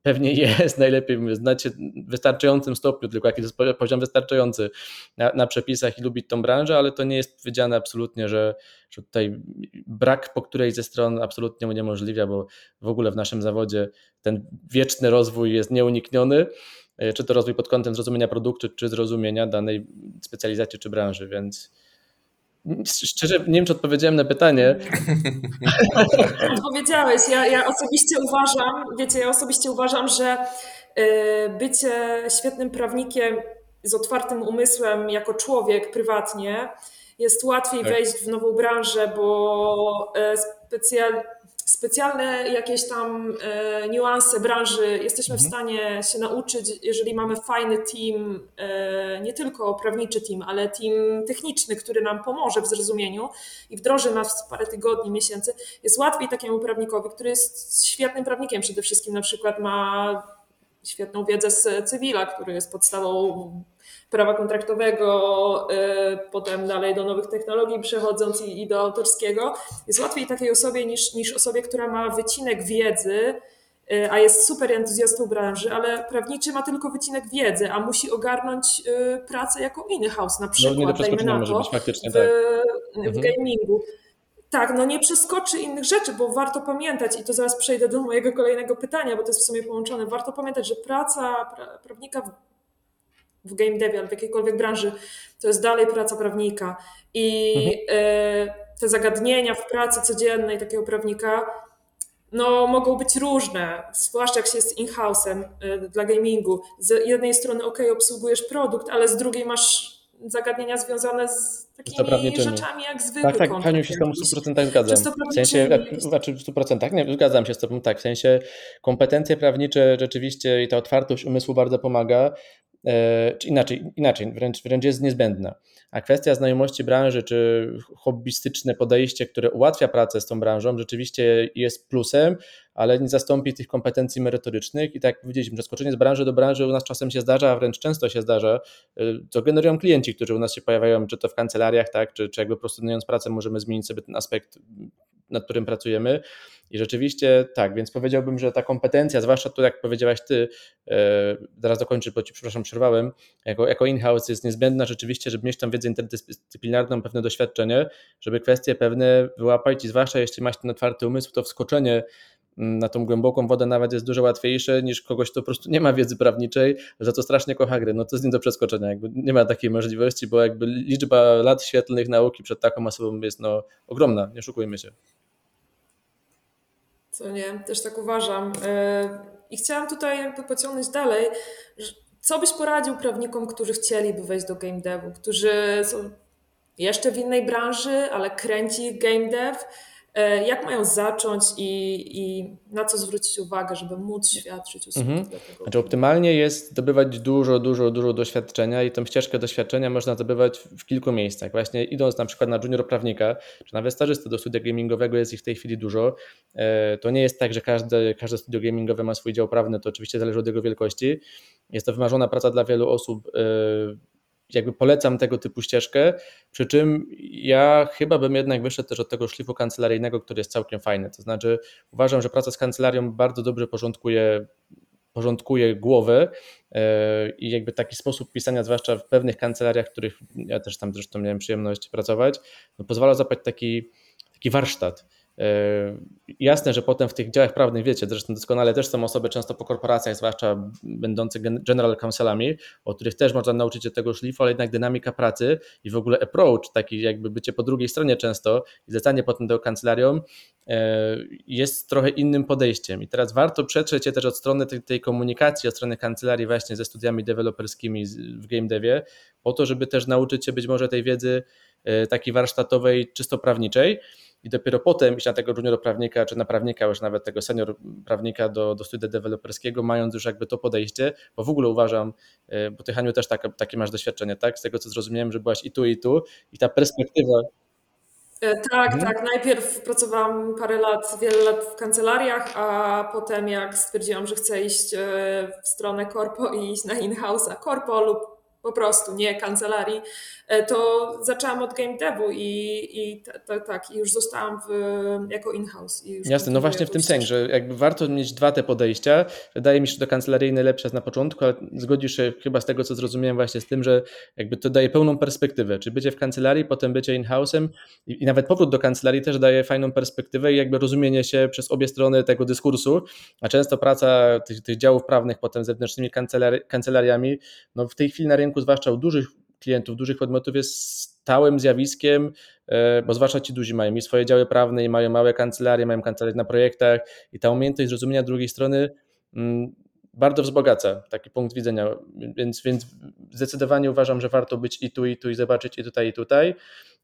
Speaker 3: pewnie <laughs> jest, najlepiej znać się w wystarczającym stopniu, tylko jaki jest poziom wystarczający na, na, przepisach i lubić tą branżę, ale to nie jest powiedziane absolutnie, że, że tutaj brak po którejś ze stron absolutnie uniemożliwia, bo w ogóle w naszym zawodzie ten wieczny rozwój jest nieunikniony, e, czy to rozwój pod kątem zrozumienia produktu, czy zrozumienia danej specjalizacji czy branży, więc Szczerze, nie wiem, czy odpowiedziałem na pytanie. <laughs>
Speaker 2: Odpowiedziałeś. Ja, ja osobiście uważam, wiecie, ja osobiście uważam, że y, bycie świetnym prawnikiem z otwartym umysłem jako człowiek prywatnie jest łatwiej tak. wejść w nową branżę, bo y, specjal, specjalne jakieś tam e, niuanse branży jesteśmy mhm. w stanie się nauczyć, jeżeli mamy fajny team, e, nie tylko prawniczy team, ale team techniczny, który nam pomoże w zrozumieniu i wdroży nas w parę tygodni, miesięcy. Jest łatwiej takiemu prawnikowi, który jest świetnym prawnikiem przede wszystkim, na przykład ma świetną wiedzę z cywila, który jest podstawą prawa kontraktowego, y, potem dalej do nowych technologii przechodząc i, do autorskiego, jest łatwiej takiej osobie niż, niż osobie, która ma wycinek wiedzy, y, a jest super entuzjastą branży, ale prawniczy ma tylko wycinek wiedzy, a musi ogarnąć y, pracę jako in-house na przykład, no, dajmy na to, w, tak. w mhm. gamingu. Tak, no nie przeskoczy innych rzeczy, bo warto pamiętać, i to zaraz przejdę do mojego kolejnego pytania, bo to jest w sumie połączone, warto pamiętać, że praca prawnika w game devie albo w jakiejkolwiek branży, to jest dalej praca prawnika. I mhm. E, te zagadnienia w pracy codziennej takiego prawnika no, mogą być różne, zwłaszcza jak się jest in-house'em e, dla gamingu. Z jednej strony, ok, obsługujesz produkt, ale z drugiej masz zagadnienia związane z takimi rzeczami jak zwykły
Speaker 3: Tak, tak, Paniu się z tą w 100% zgadzam. W sensie, znaczy w 100% nie, zgadzam się z Tobą, tak, w sensie kompetencje prawnicze rzeczywiście i ta otwartość umysłu bardzo pomaga, czy inaczej, inaczej wręcz, wręcz jest niezbędna. A kwestia znajomości branży, czy hobbystyczne podejście, które ułatwia pracę z tą branżą, rzeczywiście jest plusem, ale nie zastąpi tych kompetencji merytorycznych. I tak jak powiedzieliśmy, przeskoczenie z branży do branży u nas czasem się zdarza, a wręcz często się zdarza. E, to generują klienci, którzy u nas się pojawiają, czy to w kancelariach, tak, czy, czy jakby prostu pracę, możemy zmienić sobie ten aspekt, nad którym pracujemy. I rzeczywiście tak, więc powiedziałbym, że ta kompetencja, zwłaszcza tu, jak powiedziałaś ty, e, zaraz dokończę, bo ci przepraszam, przerwałem, jako, jako in-house jest niezbędna rzeczywiście, żeby mieć tam wiedzę interdyscyplinarną, pewne doświadczenie, żeby kwestie pewne wyłapać i zwłaszcza jeśli masz ten otwarty umysł, to wskoczenie mm, na tą głęboką wodę nawet jest dużo łatwiejsze niż kogoś, kto po prostu nie ma wiedzy prawniczej, za co strasznie kocha gry. No to jest nie do przeskoczenia, jakby nie ma takiej możliwości, bo jakby liczba lat świetlnych nauki przed taką osobą jest no, ogromna, nie szukujmy się.
Speaker 2: Co nie, też tak uważam. E, I chciałam tutaj jakby pociągnąć dalej, co byś poradził prawnikom, którzy chcieliby wejść do game devu, którzy są jeszcze w innej branży, ale kręci game dev, jak mają zacząć i, i, na co zwrócić uwagę, żeby móc świadczyć usługi mhm.
Speaker 3: Znaczy, optymalnie jest zdobywać dużo, dużo, dużo doświadczenia i tą ścieżkę doświadczenia można zdobywać w kilku miejscach. Właśnie idąc na przykład na junior prawnika, czy nawet stażysty do studia gamingowego jest ich w tej chwili dużo. E, to nie jest tak, że każde, każde studio gamingowe ma swój dział prawny, to oczywiście zależy od jego wielkości. Jest to wymarzona praca dla wielu osób e, jakby polecam tego typu ścieżkę, przy czym ja chyba bym jednak wyszedł też od tego szlifu kancelaryjnego, który jest całkiem fajny. To znaczy uważam, że praca z kancelarią bardzo dobrze porządkuje porządkuje głowę e, i jakby taki sposób pisania, zwłaszcza w pewnych kancelariach, w których ja też tam zresztą miałem przyjemność pracować, no pozwala zapać taki, taki warsztat jasne, że potem w tych działach prawnych, wiecie, zresztą doskonale też są osoby często po korporacjach, zwłaszcza będące general counselami, o których też można nauczyć się tego szlifu, ale jednak dynamika pracy i w ogóle approach, taki jakby bycie po drugiej stronie często i zlecanie potem do kancelarią e, jest trochę innym podejściem. I teraz warto przetrzeć się też od strony tej, tej komunikacji, od strony kancelarii właśnie ze studiami deweloperskimi w game devie, po to, żeby też nauczyć się być może tej wiedzy e, takiej warsztatowej, czysto prawniczej, i dopiero potem iść na tego junior prawnika, czy na prawnika, już nawet tego senior prawnika do, do studia deweloperskiego, mając już jakby to podejście, bo w ogóle uważam, e, bo ty Haniu też tak, takie masz doświadczenie, tak? Z tego co zrozumiałem, że byłaś i tu, i tu i ta perspektywa
Speaker 2: e, tak, mhm. tak. Najpierw pracowałam parę lat, wiele lat w kancelariach, a potem jak stwierdziłam, że chcę iść e, w stronę korpo i iść na in-house, a korpo lub po prostu, nie kancelarii, e, to zaczęłam od game devu i, i tak, i już zostałam w, jako in-house.
Speaker 3: Jasne, no właśnie w tym sensie, że jakby warto mieć dwa te podejścia. Wydaje mi się, że do kancelaryjnej lepsze jest na początku, ale zgodzisz się chyba z tego, co zrozumiałem właśnie z tym, że jakby to daje pełną perspektywę, czy bycie w kancelarii, potem bycie in-house'em i, i nawet powrót do kancelarii też daje fajną perspektywę i jakby rozumienie się przez obie strony tego dyskursu, a często praca tych, tych działów prawnych potem zewnętrznymi kancelari kancelariami, no w tej chwili na rynku, zwłaszcza u dużych klientów, dużych podmiotów jest stałym zjawiskiem, e, bo zwłaszcza ci duzi mają i swoje działy prawne, i mają małe kancelarie, mają kancelarie na projektach i ta umiejętność zrozumienia drugiej strony mm, bardzo wzbogaca taki punkt widzenia, więc, więc zdecydowanie uważam, że warto być i tu, i tu, i zobaczyć i tutaj, i tutaj.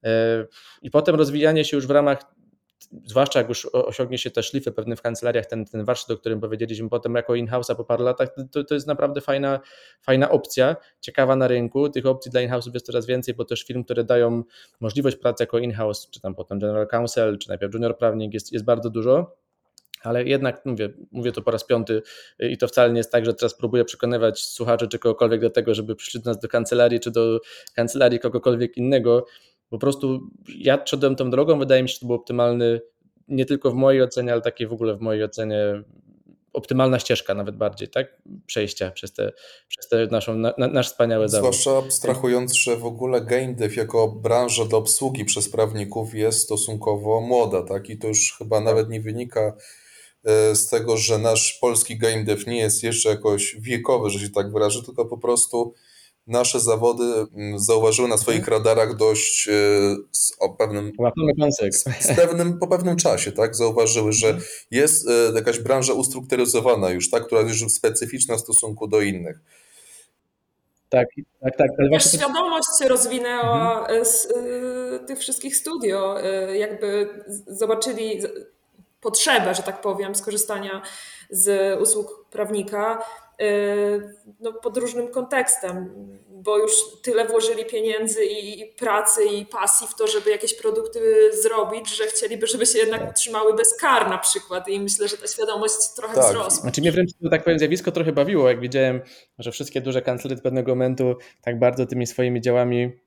Speaker 3: E, I potem rozwijanie się już w ramach zwłaszcza jak już osiągnie się te szlify pewne w kancelariach, ten, ten warsztat, o którym powiedzieliśmy potem jako in-house'a po paru latach, to, to jest naprawdę fajna, fajna opcja, ciekawa na rynku. Tych opcji dla in-house'ów jest coraz więcej, bo też firm, które dają możliwość pracy jako in-house, czy tam potem general counsel, czy najpierw junior prawnik jest, jest bardzo dużo. Ale jednak mówię, mówię to po raz piąty i to wcale nie jest tak, że teraz próbuję przekonywać słuchaczy czy kogokolwiek do tego, żeby przyszli do nas do kancelarii czy do kancelarii kogokolwiek innego po prostu ja szedłem tą drogą, wydaje mi się, że to był optymalny, nie tylko w mojej ocenie, ale takiej w ogóle w mojej ocenie optymalna ścieżka nawet bardziej, tak? Przejścia przez te, przez te naszą, na, nasz wspaniały zawód.
Speaker 1: Zwłaszcza abstrahując, że w ogóle game dev jako branża do obsługi przez prawników jest stosunkowo młoda, tak? I to już chyba nawet nie wynika e, z tego, że nasz polski game dev nie jest jeszcze jakoś wiekowy, że się tak wyrażę, tylko po prostu nasze zawody mm, zauważyły na swoich radarach dość e, z, o pewnym, z, z pewnym, po pewnym czasie, tak, zauważyły, że jest e, jakaś branża ustrukturyzowana już, tak, która jest już specyficzna w stosunku do innych.
Speaker 3: Tak, tak, tak.
Speaker 2: Ale właśnie... Świadomość się rozwinęła mhm. z y, tych wszystkich studio. Y, jakby zobaczyli potrzebę, że tak powiem, skorzystania z usług prawnika no, pod różnym kontekstem, bo już tyle włożyli pieniędzy i pracy i pasji w to, żeby jakieś produkty zrobić, że chcieliby, żeby się jednak utrzymały bez kar na przykład i myślę, że ta świadomość trochę tak. wzrosła.
Speaker 3: Znaczy mnie wręcz, tak powiem, zjawisko trochę bawiło, jak widziałem, że wszystkie duże kancelery pewnego momentu tak bardzo tymi swoimi działami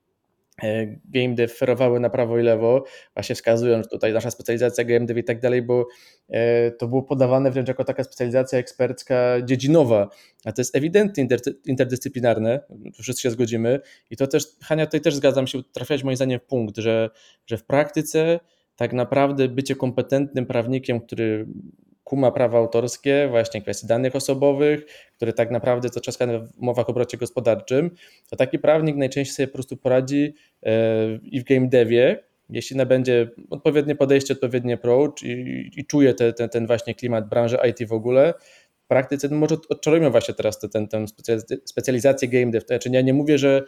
Speaker 3: game dev ferowały na prawo i lewo, właśnie wskazując tutaj nasza specjalizacja game dev i tak dalej, bo e, to było podawane wręcz jako taka specjalizacja ekspercka dziedzinowa, a to jest ewidentnie interdyscyplinarne, wszyscy się zgodzimy. I to też, Hania, tutaj też zgadzam się, trafiać moim zdaniem w punkt, że, że w praktyce tak naprawdę bycie kompetentnym prawnikiem, który kuma prawa autorskie, właśnie kwestii danych osobowych, które tak naprawdę to trzaskane w umowach o obrocie gospodarczym, to taki prawnik najczęściej sobie po prostu poradzi e, i w game devie, jeśli nabędzie odpowiednie podejście, odpowiedni approach i, i czuje te, te, ten właśnie klimat branży IT w ogóle, w praktyce, no może odczarujmy właśnie teraz tę specjalizację game dev. Znaczy ja nie mówię, że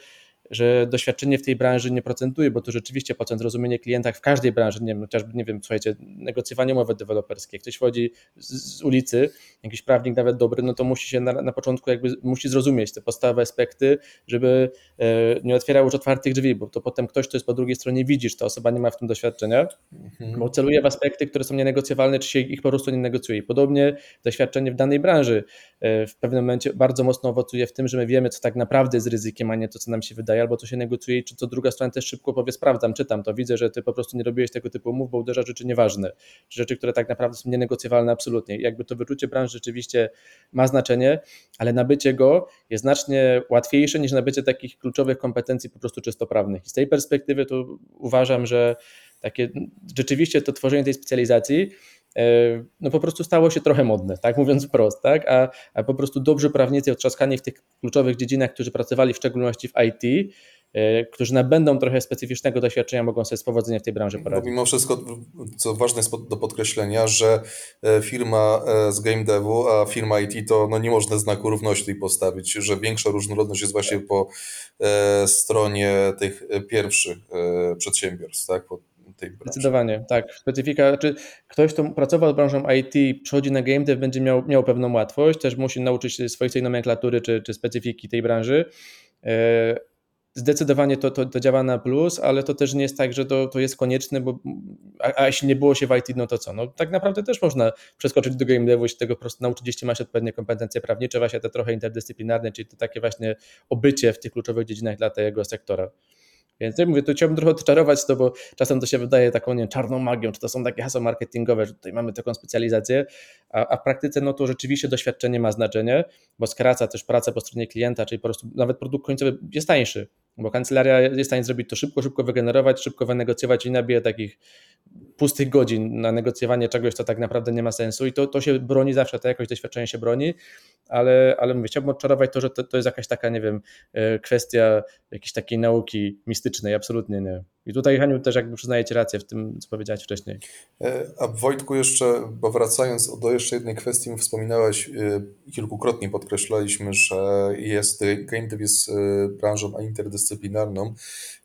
Speaker 3: że doświadczenie w tej branży nie procentuje, bo to rzeczywiście procent zrozumienie klienta w każdej branży, nie wiem, chociażby, nie wiem, słuchajcie, negocjowanie umowy deweloperskiej, ktoś wchodzi z, z, ulicy, jakiś prawnik nawet dobry, no to musi się na, na początku jakby, musi zrozumieć te podstawowe aspekty, żeby e, nie otwierał już otwartych drzwi, bo to potem ktoś, kto jest po drugiej stronie widzi, że ta osoba nie ma w tym doświadczenia, mhm. bo celuje w aspekty, które są nienegocjowalne, czy się ich po prostu nie negocjuje. Podobnie doświadczenie w danej branży e, w pewnym momencie bardzo mocno owocuje w tym, że my wiemy, co tak naprawdę jest ryzykiem, a nie to, co nam się wydaje, albo co się negocjuje, czy to druga strona też szybko powie, sprawdzam, czytam to, widzę, że ty po prostu nie robiłeś tego typu umów, bo uderza rzeczy nieważne, rzeczy, które tak naprawdę są nienegocjowalne absolutnie. jakby to wyczucie branży rzeczywiście ma znaczenie, ale nabycie go jest znacznie łatwiejsze niż nabycie takich kluczowych kompetencji po prostu czysto prawnych. I z tej perspektywy to uważam, że takie rzeczywiście to tworzenie tej specjalizacji no po prostu stało się trochę modne, tak mówiąc wprost, tak? A, a po prostu dobrzy prawnicy otrzaskani w tych kluczowych dziedzinach, którzy pracowali w szczególności w IT, e, którzy nabędą trochę specyficznego doświadczenia, mogą sobie z powodzeniem w tej branży poradzić.
Speaker 1: Bo mimo wszystko, co ważne jest do podkreślenia, że e, firma z game devu, a firma IT to no nie można znaku równości tej postawić, że większa różnorodność jest właśnie po stronie tych pierwszych przedsiębiorstw, tak? Po
Speaker 3: tej branży. Zdecydowanie, tak. Specyfika, czy ktoś, kto pracował z branżą IT, przychodzi na game dev, będzie miał, miał pewną łatwość, też musi nauczyć się swojej nomenklatury czy, czy specyfiki tej branży. E, zdecydowanie to, to, to działa na plus, ale to też nie jest tak, że to, to jest konieczne, bo a, a, jeśli nie było się w IT, no to co? No tak naprawdę też można przeskoczyć do game devu i się tego po prostu nauczyć, jeśli ma się odpowiednie kompetencje prawnicze, właśnie te trochę interdyscyplinarne, czyli to takie właśnie obycie w tych kluczowych dziedzinach dla tego sektora. Więc ja mówię, to chciałbym trochę odczarować to, bo czasem to się wydaje taką nie, czarną magią, czy to są takie hasła marketingowe, że tutaj mamy taką specjalizację, a, a, w praktyce no to rzeczywiście doświadczenie ma znaczenie, bo skraca też pracę po stronie klienta, czyli po prostu nawet produkt końcowy jest tańszy, bo kancelaria jest w stanie zrobić to szybko, szybko wygenerować, szybko wynegocjować i nabije takich pustych godzin na negocjowanie czegoś, co tak naprawdę nie ma sensu i to, to się broni zawsze, to jakoś doświadczenie się broni, ale, ale mówię, chciałbym odczarować to, że to, to jest jakaś taka, nie wiem, e, kwestia jakiejś takiej nauki mistycznej, absolutnie nie. I tutaj, Haniu, też jakby przyznajecie rację w tym, co powiedziałeś wcześniej.
Speaker 1: E, a Wojtku jeszcze, bo wracając do jeszcze jednej kwestii, wspominałeś, e, kilkukrotnie podkreślaliśmy, że jest, game dev jest branżą interdyscyplinarną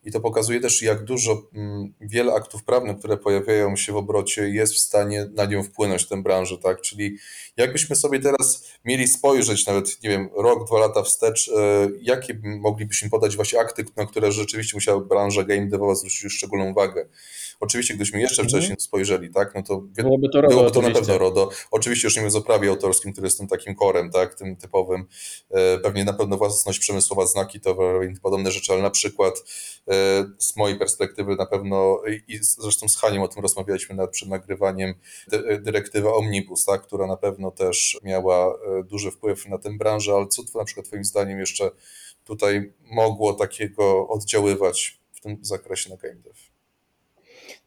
Speaker 1: i to pokazuje też, jak dużo, mm, wiele aktów prawnych, które pojawiają się w obrocie, jest w stanie na nią wpłynąć, tę branżę, tak? Czyli jakbyśmy sobie teraz mieli spojrzeć, nawet, nie wiem, rok, dwa lata wstecz, e, jakie moglibyśmy podać właśnie akty, na które rzeczywiście musiała branża game devowa zwrócić szczególną uwagę. Oczywiście, gdybyśmy jeszcze mhm. wcześniej spojrzeli, tak, no to
Speaker 3: byłoby to, RODO, byłoby
Speaker 1: to na pewno RODO. Oczywiście już nie mówiąc o prawie autorskim, który jest tym takim korem, tak, tym typowym. E, pewnie na pewno własność przemysłowa, znaki towarowe i podobne rzeczy, ale na przykład e, z mojej perspektywy na pewno i zresztą z Haniem o tym rozmawialiśmy nad, przed nagrywaniem dyrektywa Omnibus, tak, która na pewno też miała e, duży wpływ na tę branżę, ale co na przykład Twoim zdaniem jeszcze tutaj mogło takiego oddziaływać w tym zakresie na game dev?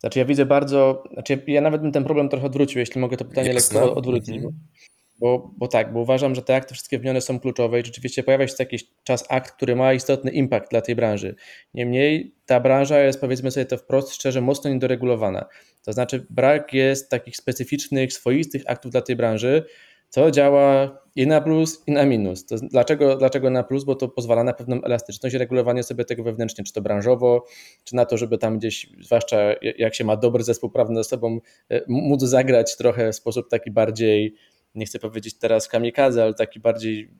Speaker 3: Znaczy ja widzę bardzo, znaczy ja nawet bym ten problem trochę odwrócił, jeśli mogę to pytanie Jasne. lekko odwrócić. Mhm. Bo, bo tak, bo uważam, że te akty wszystkie wymienione są kluczowe i rzeczywiście pojawia się co jakiś czas akt, który ma istotny impact dla tej branży. Niemniej ta branża jest, powiedzmy sobie to wprost, szczerze, mocno niedoregulowana. To znaczy brak jest takich specyficznych, swoistych aktów dla tej branży, co działa i na plus, i na minus. To dlaczego, dlaczego na plus? Bo to pozwala na pewną elastyczność i regulowanie sobie tego wewnętrznie, czy to branżowo, czy na to, żeby tam gdzieś, zwłaszcza jak się ma dobry zespół prawny ze sobą, e, móc zagrać trochę w sposób taki bardziej, nie chcę powiedzieć teraz kamikaze, ale taki bardziej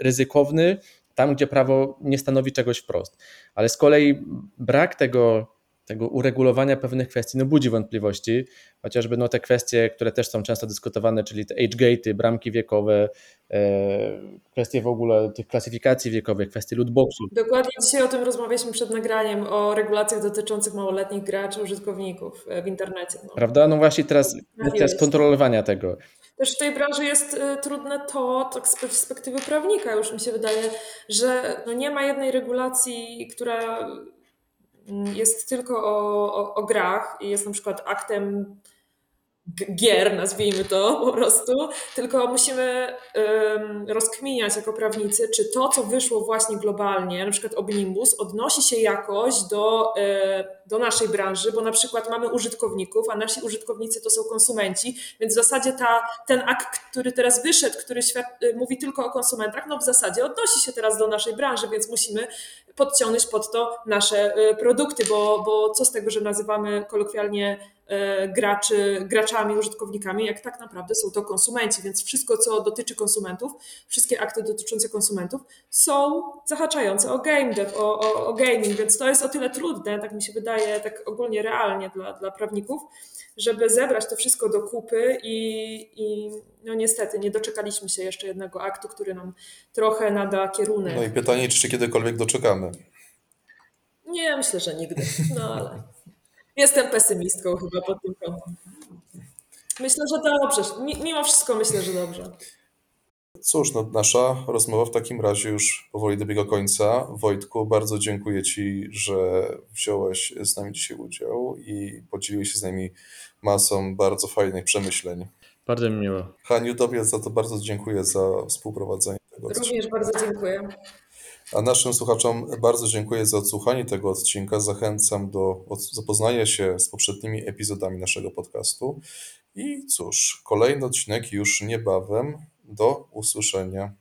Speaker 3: ryzykowny, tam gdzie prawo nie stanowi czegoś wprost. Ale z kolei brak tego tego uregulowania pewnych kwestii no budzi wątpliwości, chociażby no te kwestie, które też są często dyskutowane, czyli te age gate'y, bramki wiekowe, e, kwestie w ogóle tych klasyfikacji wiekowych, kwestie lootboxów.
Speaker 2: Dokładnie dzisiaj o tym rozmawialiśmy przed nagraniem, o regulacjach dotyczących małoletnich graczy, użytkowników e, w internecie. No.
Speaker 3: Prawda? No właśnie teraz kwestia skontrolowania tego.
Speaker 2: Też w tej branży jest y, trudne to, tak z perspektywy prawnika już mi się wydaje, że no nie ma jednej regulacji, która jest tylko o, o, o grach i jest na przykład aktem gier, nazwijmy to po prostu, tylko musimy um, rozkminiać jako prawnicy, czy to, co wyszło właśnie globalnie, na przykład Omnibus, odnosi się jakoś do, e, do naszej branży, bo na przykład mamy użytkowników, a nasi użytkownicy to są konsumenci, więc w zasadzie ta, ten akt, który teraz wyszedł, który świat, e, mówi tylko o konsumentach, no w zasadzie odnosi się teraz do naszej branży, więc musimy podciągnąć pod to nasze e, produkty, bo, bo co z tego, że nazywamy kolokwialnie graczy, graczami, użytkownikami, jak tak naprawdę są to konsumenci. Więc wszystko, co dotyczy konsumentów, wszystkie akty dotyczące konsumentów są zahaczające o game dev, o, o, o gaming, więc to jest o tyle trudne, tak mi się wydaje, tak ogólnie realnie dla, dla prawników, żeby zebrać to wszystko do kupy i, i no niestety nie doczekaliśmy się jeszcze jednego aktu, który nam trochę nada kierunek.
Speaker 1: No i pytanie, czy się kiedykolwiek doczekamy?
Speaker 2: Nie, myślę, że nigdy, no ale... Jestem pesymistką chyba pod tym kątem. Myślę, że dobrze. Mimo wszystko myślę, że dobrze.
Speaker 1: Cóż, no, nasza rozmowa w takim razie już powoli dobiega końca. Wojtku, bardzo dziękuję Ci, że wziąłeś z nami dzisiaj udział i podzieliłeś się z nami masą bardzo fajnych przemyśleń.
Speaker 3: Bardzo mi miło.
Speaker 1: Haniu, Tobie za to bardzo dziękuję za współprowadzenie tego.
Speaker 2: Również bardzo dziękuję.
Speaker 1: A naszym słuchaczom bardzo dziękuję za odsłuchanie tego odcinka. Zachęcam do zapoznania się z poprzednimi epizodami naszego podcastu. I cóż, kolejny odcinek już niebawem. Do usłyszenia.